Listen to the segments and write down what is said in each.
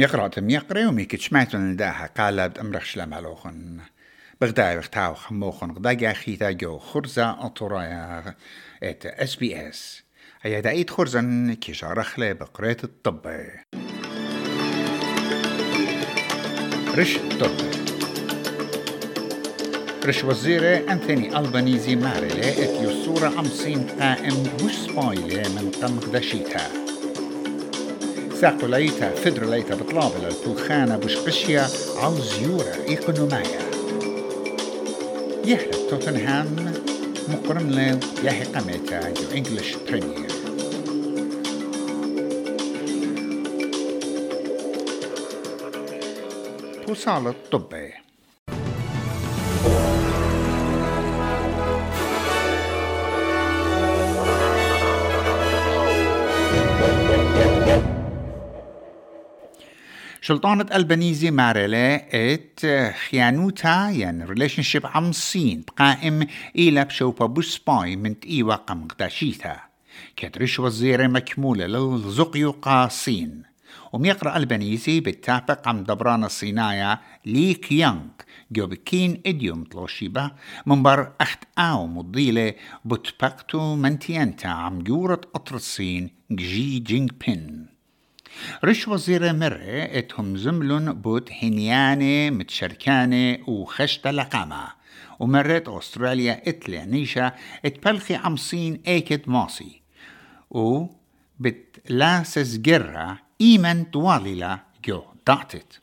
يقرأ يقرأ وميك سمعتون داها قالب أمرخ شلم علوخن بغداي بختاو خموخن. غدا خيتا جو خرزة أطرايا. إت إس بي إس. هيا دايت خرزن كيشا رخلة بقريت الطب رش طب رش وزيرة أنثوني ألبانيزي مارلة إت يصورة أمسين قائم بوش سبايلة من قمق دشيتا. ليتا فدرليتا بطلابل البوخانة بشقشيا عوزيورة إيقونومايا يهلا توتنهام مقرن لو يهي قميتا جو إنجلش بريمير بوصالة طبي شلطانة البنيزي مارلة إت خيانوتا يعني ريليشن شيب عمصين قائم إلى بشوبا بوسباي من تقيوة قمقداشيتا كترش وزيرة مكمولة للزقيو قاسين وميقرأ البنيزي بالتابق عم دبران الصيناية لي كيانغ جو بكين إديوم طلوشيبا منبر أخت آو مضيلة بتبقتو منتيانتا عم جورة قطر الصين جي جينغ بين. رش وزير مرة اتهم زملون بوت هنيانة متشركانة وخشت لقامة ومرت أستراليا اتلي نيشا اتبلخي عمصين ايكد ماصي و بتلا سزجرة إيمن طواليلا جو دعتت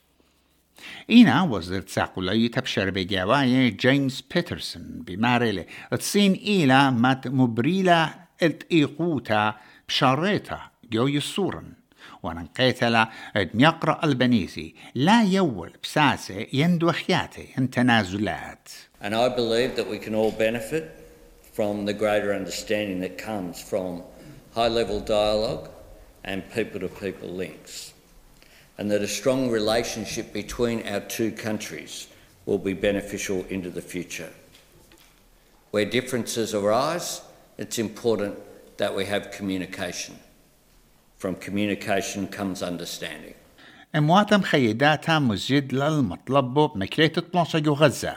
إينا وزير تساقلي تبشر بجواية جيمس بيترسون بماريلي تصين إيلا مات مبريلا التقيقوتا بشاريتا جو يسورن وننقيتلا يقرأ البنيسي لا يول بساسة يندو خياتي تنازلات And I believe that we can all benefit from the greater understanding that comes from high level dialogue and people to people links. And that a strong relationship between our two countries will be beneficial into the future. Where differences arise, it's important that we have communication. From communication comes understanding. امواتم خيداتها مزيد للمطلب بمكلية 12 غزة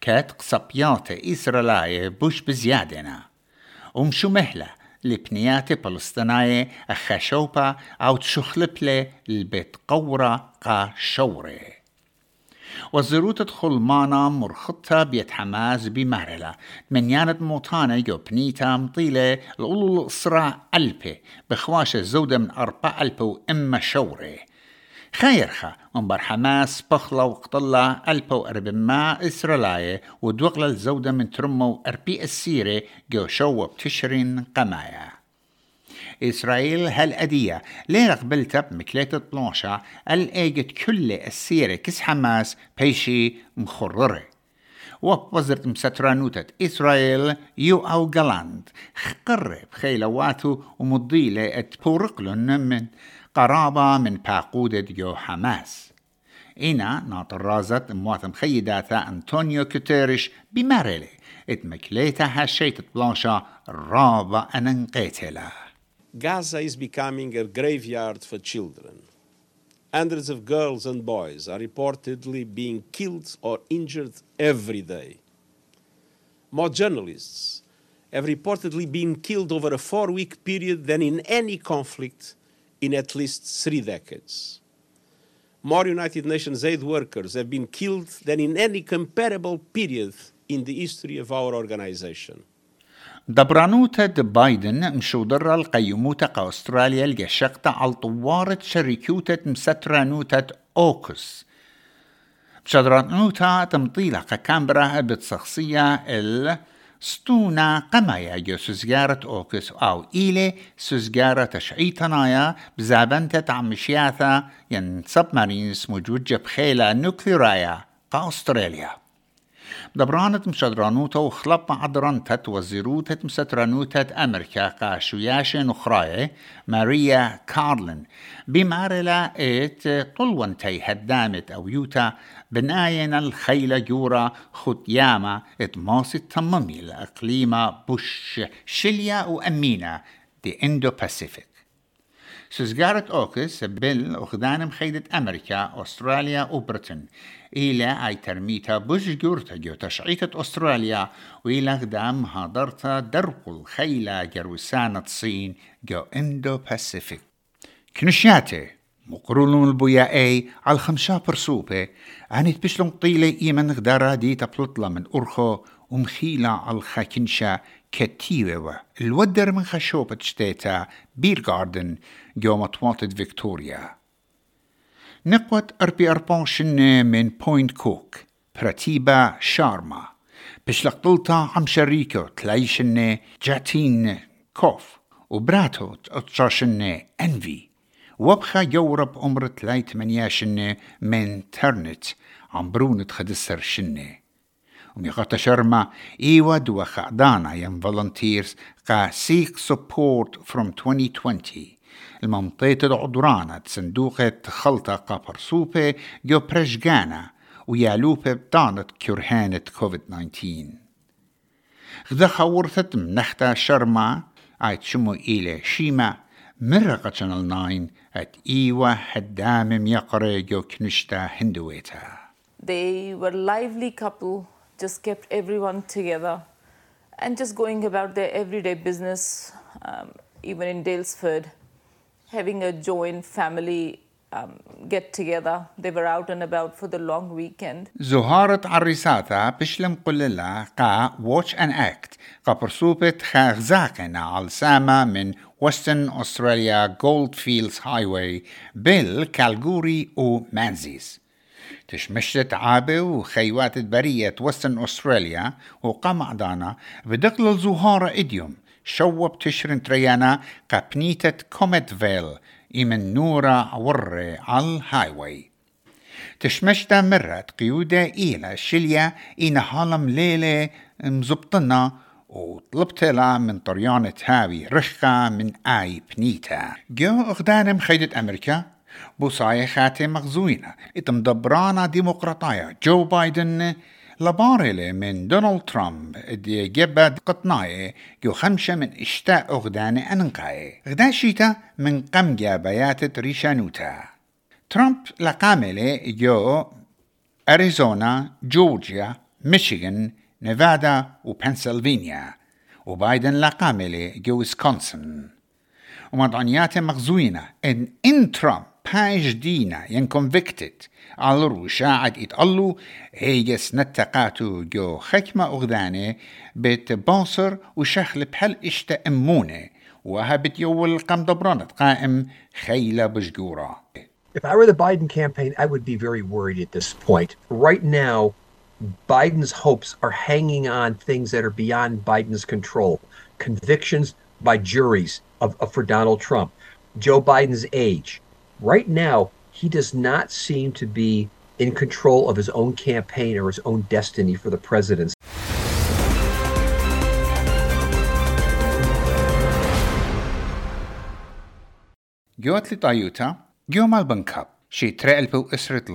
كات قصبيات إسرائيلية بوش بزيادنا ومشو مهلة لبنيات فلسطينية أخشوبة أو تشخلبلة البيت قورة قا شوري وزروت خلمانا مرخطة بيت حماس من يانت موطانة جو بنيتا مطيلة الأولو الإسراء ألبي بخواش الزودة من أربع ألبي وإما شوري خيرخا انبر حماس بخلا وقطلا ألبا وأربما إسرائيلية ودوغلا الزودة من ترمو أربي السيرة جو شو بتشرين قمايا. إسرائيل هالأدية. ليه قبلتها بمكلية طلاشة الأيجت كل السيرة كس حماس بيشي مخررة ووزرت مسترانوتة إسرائيل يو أو جلاند خقرب خيلواتو ومضيلة اتبورقلن من قرابة من باقودة جو حماس. إنا ناطر رازت مواثم خيداتا أنطونيو كوتيرش بماريلي اتمكليتا هالشيت بلانشا رابا أننقيتلا Gaza is becoming a graveyard for children. Hundreds of girls and boys are reportedly being killed or injured every day. More journalists have reportedly been killed over a four week period than in any conflict in at least three decades. More United Nations aid workers have been killed than in any comparable period in the history of our organization. دبرانوتا بايدن مشودر القيموتا أستراليا الجشقتا على طوارة شركوتا مسترانوتا أوكس. بشدرانوتا تمطيلة كامبرا بتصخصية ال ستونا قمايا جو سزجارة أوكس أو إيلي سزجارة تشعيتنايا بزابنتة عمشياثا ين سبمارينز موجود جب خيلة نوكليرايا قا أستراليا دبرانت مشدرانوتا وخلب عدرانتت وزيروتت مسترانوتت أمريكا قاشوياش نخراي ماريا كارلين بمارلا إت طلوانتي هدامت أو يوتا بناين الخيلة جورا ختياما ات ماسي تمامي الأقليمة بوش شليا وأمينة دي إندو باسيفيك سزجارة أوكس بل أخدان مخيدة أمريكا أستراليا وبريطن إلى أي ترميتا بوش جورتا جو تشعيتة أستراليا وإلى غدام هادرتا درقل خيلة جروسانة الصين جو إندو باسيفيك كنشياتي مقرولون البويا اي على خمسة برسوبة عنيت بشلون طيلة إيمن غدارا دي تبلطلا من أرخو ومخيلة الخاكنشا كتيوة الودر من خشوبة شتيتا بير جاردن جو مطوطة فيكتوريا. نقوة أربي أربون شنة من بوينت كوك براتيبا شارما. بشلق طلتا عم شريكو تلاي شنة جاتين كوف وبراتو شنة أنفي. وبخا يورب عمر تلاي تمنيا شنة من ترنت عم برونة خدسر شنة. وميغتا شرما إيواد وخعدانا ين volunteers قا seek support from 2020 المنطقة العدرانة صندوقة خلطة قابر سوبة جو برشجانا ويالوبة بطانة كرهانة كوفيد 19 غدا خورثت منختا شرما عيد شمو إلى شيما مرقة شانل 9 ات إيوة حدام يقري جو كنشتا هندويتا. They were lively couple. just kept everyone together and just going about their everyday business, um, even in Dalesford, having a joint family um, get together. They were out and about for the long weekend. زهارة عريساتا بشلم قللا قا واتش ان اكت قا برسوبة خاغزاقنا على ساما من وستن أستراليا جولد فيلدز هايواي بيل كالجوري و مانزيز تشمشت عابة وخيوات برية وستن أستراليا وقام دانا بدقل الزهارة إديوم. شوب تشرن تريانا قبنيتة كوميت فيل إمن نورا وري على الهايواي تشمشتا مرت قيودة إلى شليا إن هالم ليلة مزبطنا وطلبت لها من طريانة هاوي رشقة من آي بنيتا. جو أغدانم خيدة أمريكا؟ بوصايخات مغزوينة اتمدبرانا ديمقراطية جو بايدن لبارلة من دونالد ترامب. دي جبد قطناية جو خمسة من إشتاء أغدان أنقاية غدا من قم جابيات ريشانوتا ترامب لقاملة جو أريزونا جورجيا ميشيغان نيفادا وبنسلفانيا وبايدن لقاملة جو ويسكونسن. ومضعنيات مغزوينة ان إن ترامب باج دينا ين convicted على روشا عد يتقلو هيجس نتقاتو جو خكمة أغدانة بيت بانصر وشخل بحل اشتا أمونة وهبت يول قم دبرانت قائم خيلة بشجورة If I were the Biden campaign, I would be very worried at this point. Right now, Biden's hopes are hanging on things that are beyond Biden's control. Convictions by juries of, of, for Donald Trump, Joe Biden's age. Right now, he does not seem to be in control of his own campaign or his own destiny for the presidency. Gjot li tajuta, gjom għal-bankab, xie treqelbu isrit.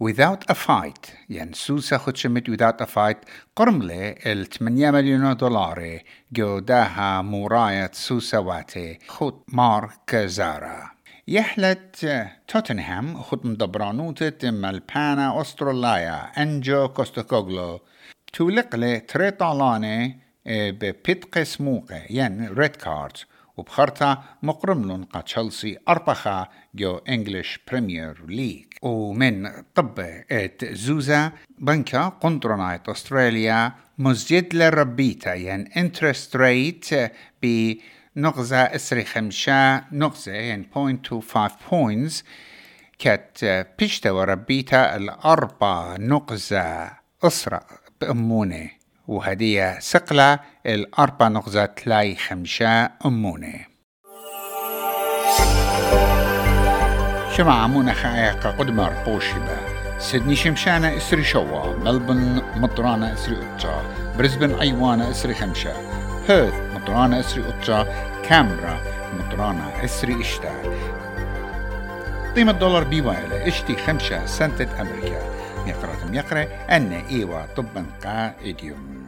Without a fight, jen Susa xutximit without a fight, kormle il-8 miljonu dollari gjo daħa murajat Susa wati xut Mark Zara. يحلت توتنهام خد مدبرانوتة مالبانا أستراليا أنجو كوستوكوغلو تولقلي تريطالاني ببيت سموقة ين ريد كارد وبخرطة مقرملون قا تشلسي أربخة جو إنجليش بريمير ليج ومن طب ات زوزا بنكا قنطرنايت أستراليا مزجد لربيتا ين إنترست ريت ب نقزة أسري خمشة نقزة ين 0.25 بوينتس كت بيشتا وربيتا الأربع نقزة أسرة بأمونه وهدية سقلة الأربع نقزة تلاي خمشة أمونة. شمع عمونا خايقة قدمر بوشبة سيدني شمشانة أسري شوا ملبن مطرانة أسري أطا بريسبن أيوانا أسري خمشة هيرث مطرانة اسري أطا كامبرا مطرانة اسري اشتا. قيمة دولار بيوايلة اشتي خمسة سنتة أمريكا يقرأ يقرأ أن إيوا طبا قا إديوم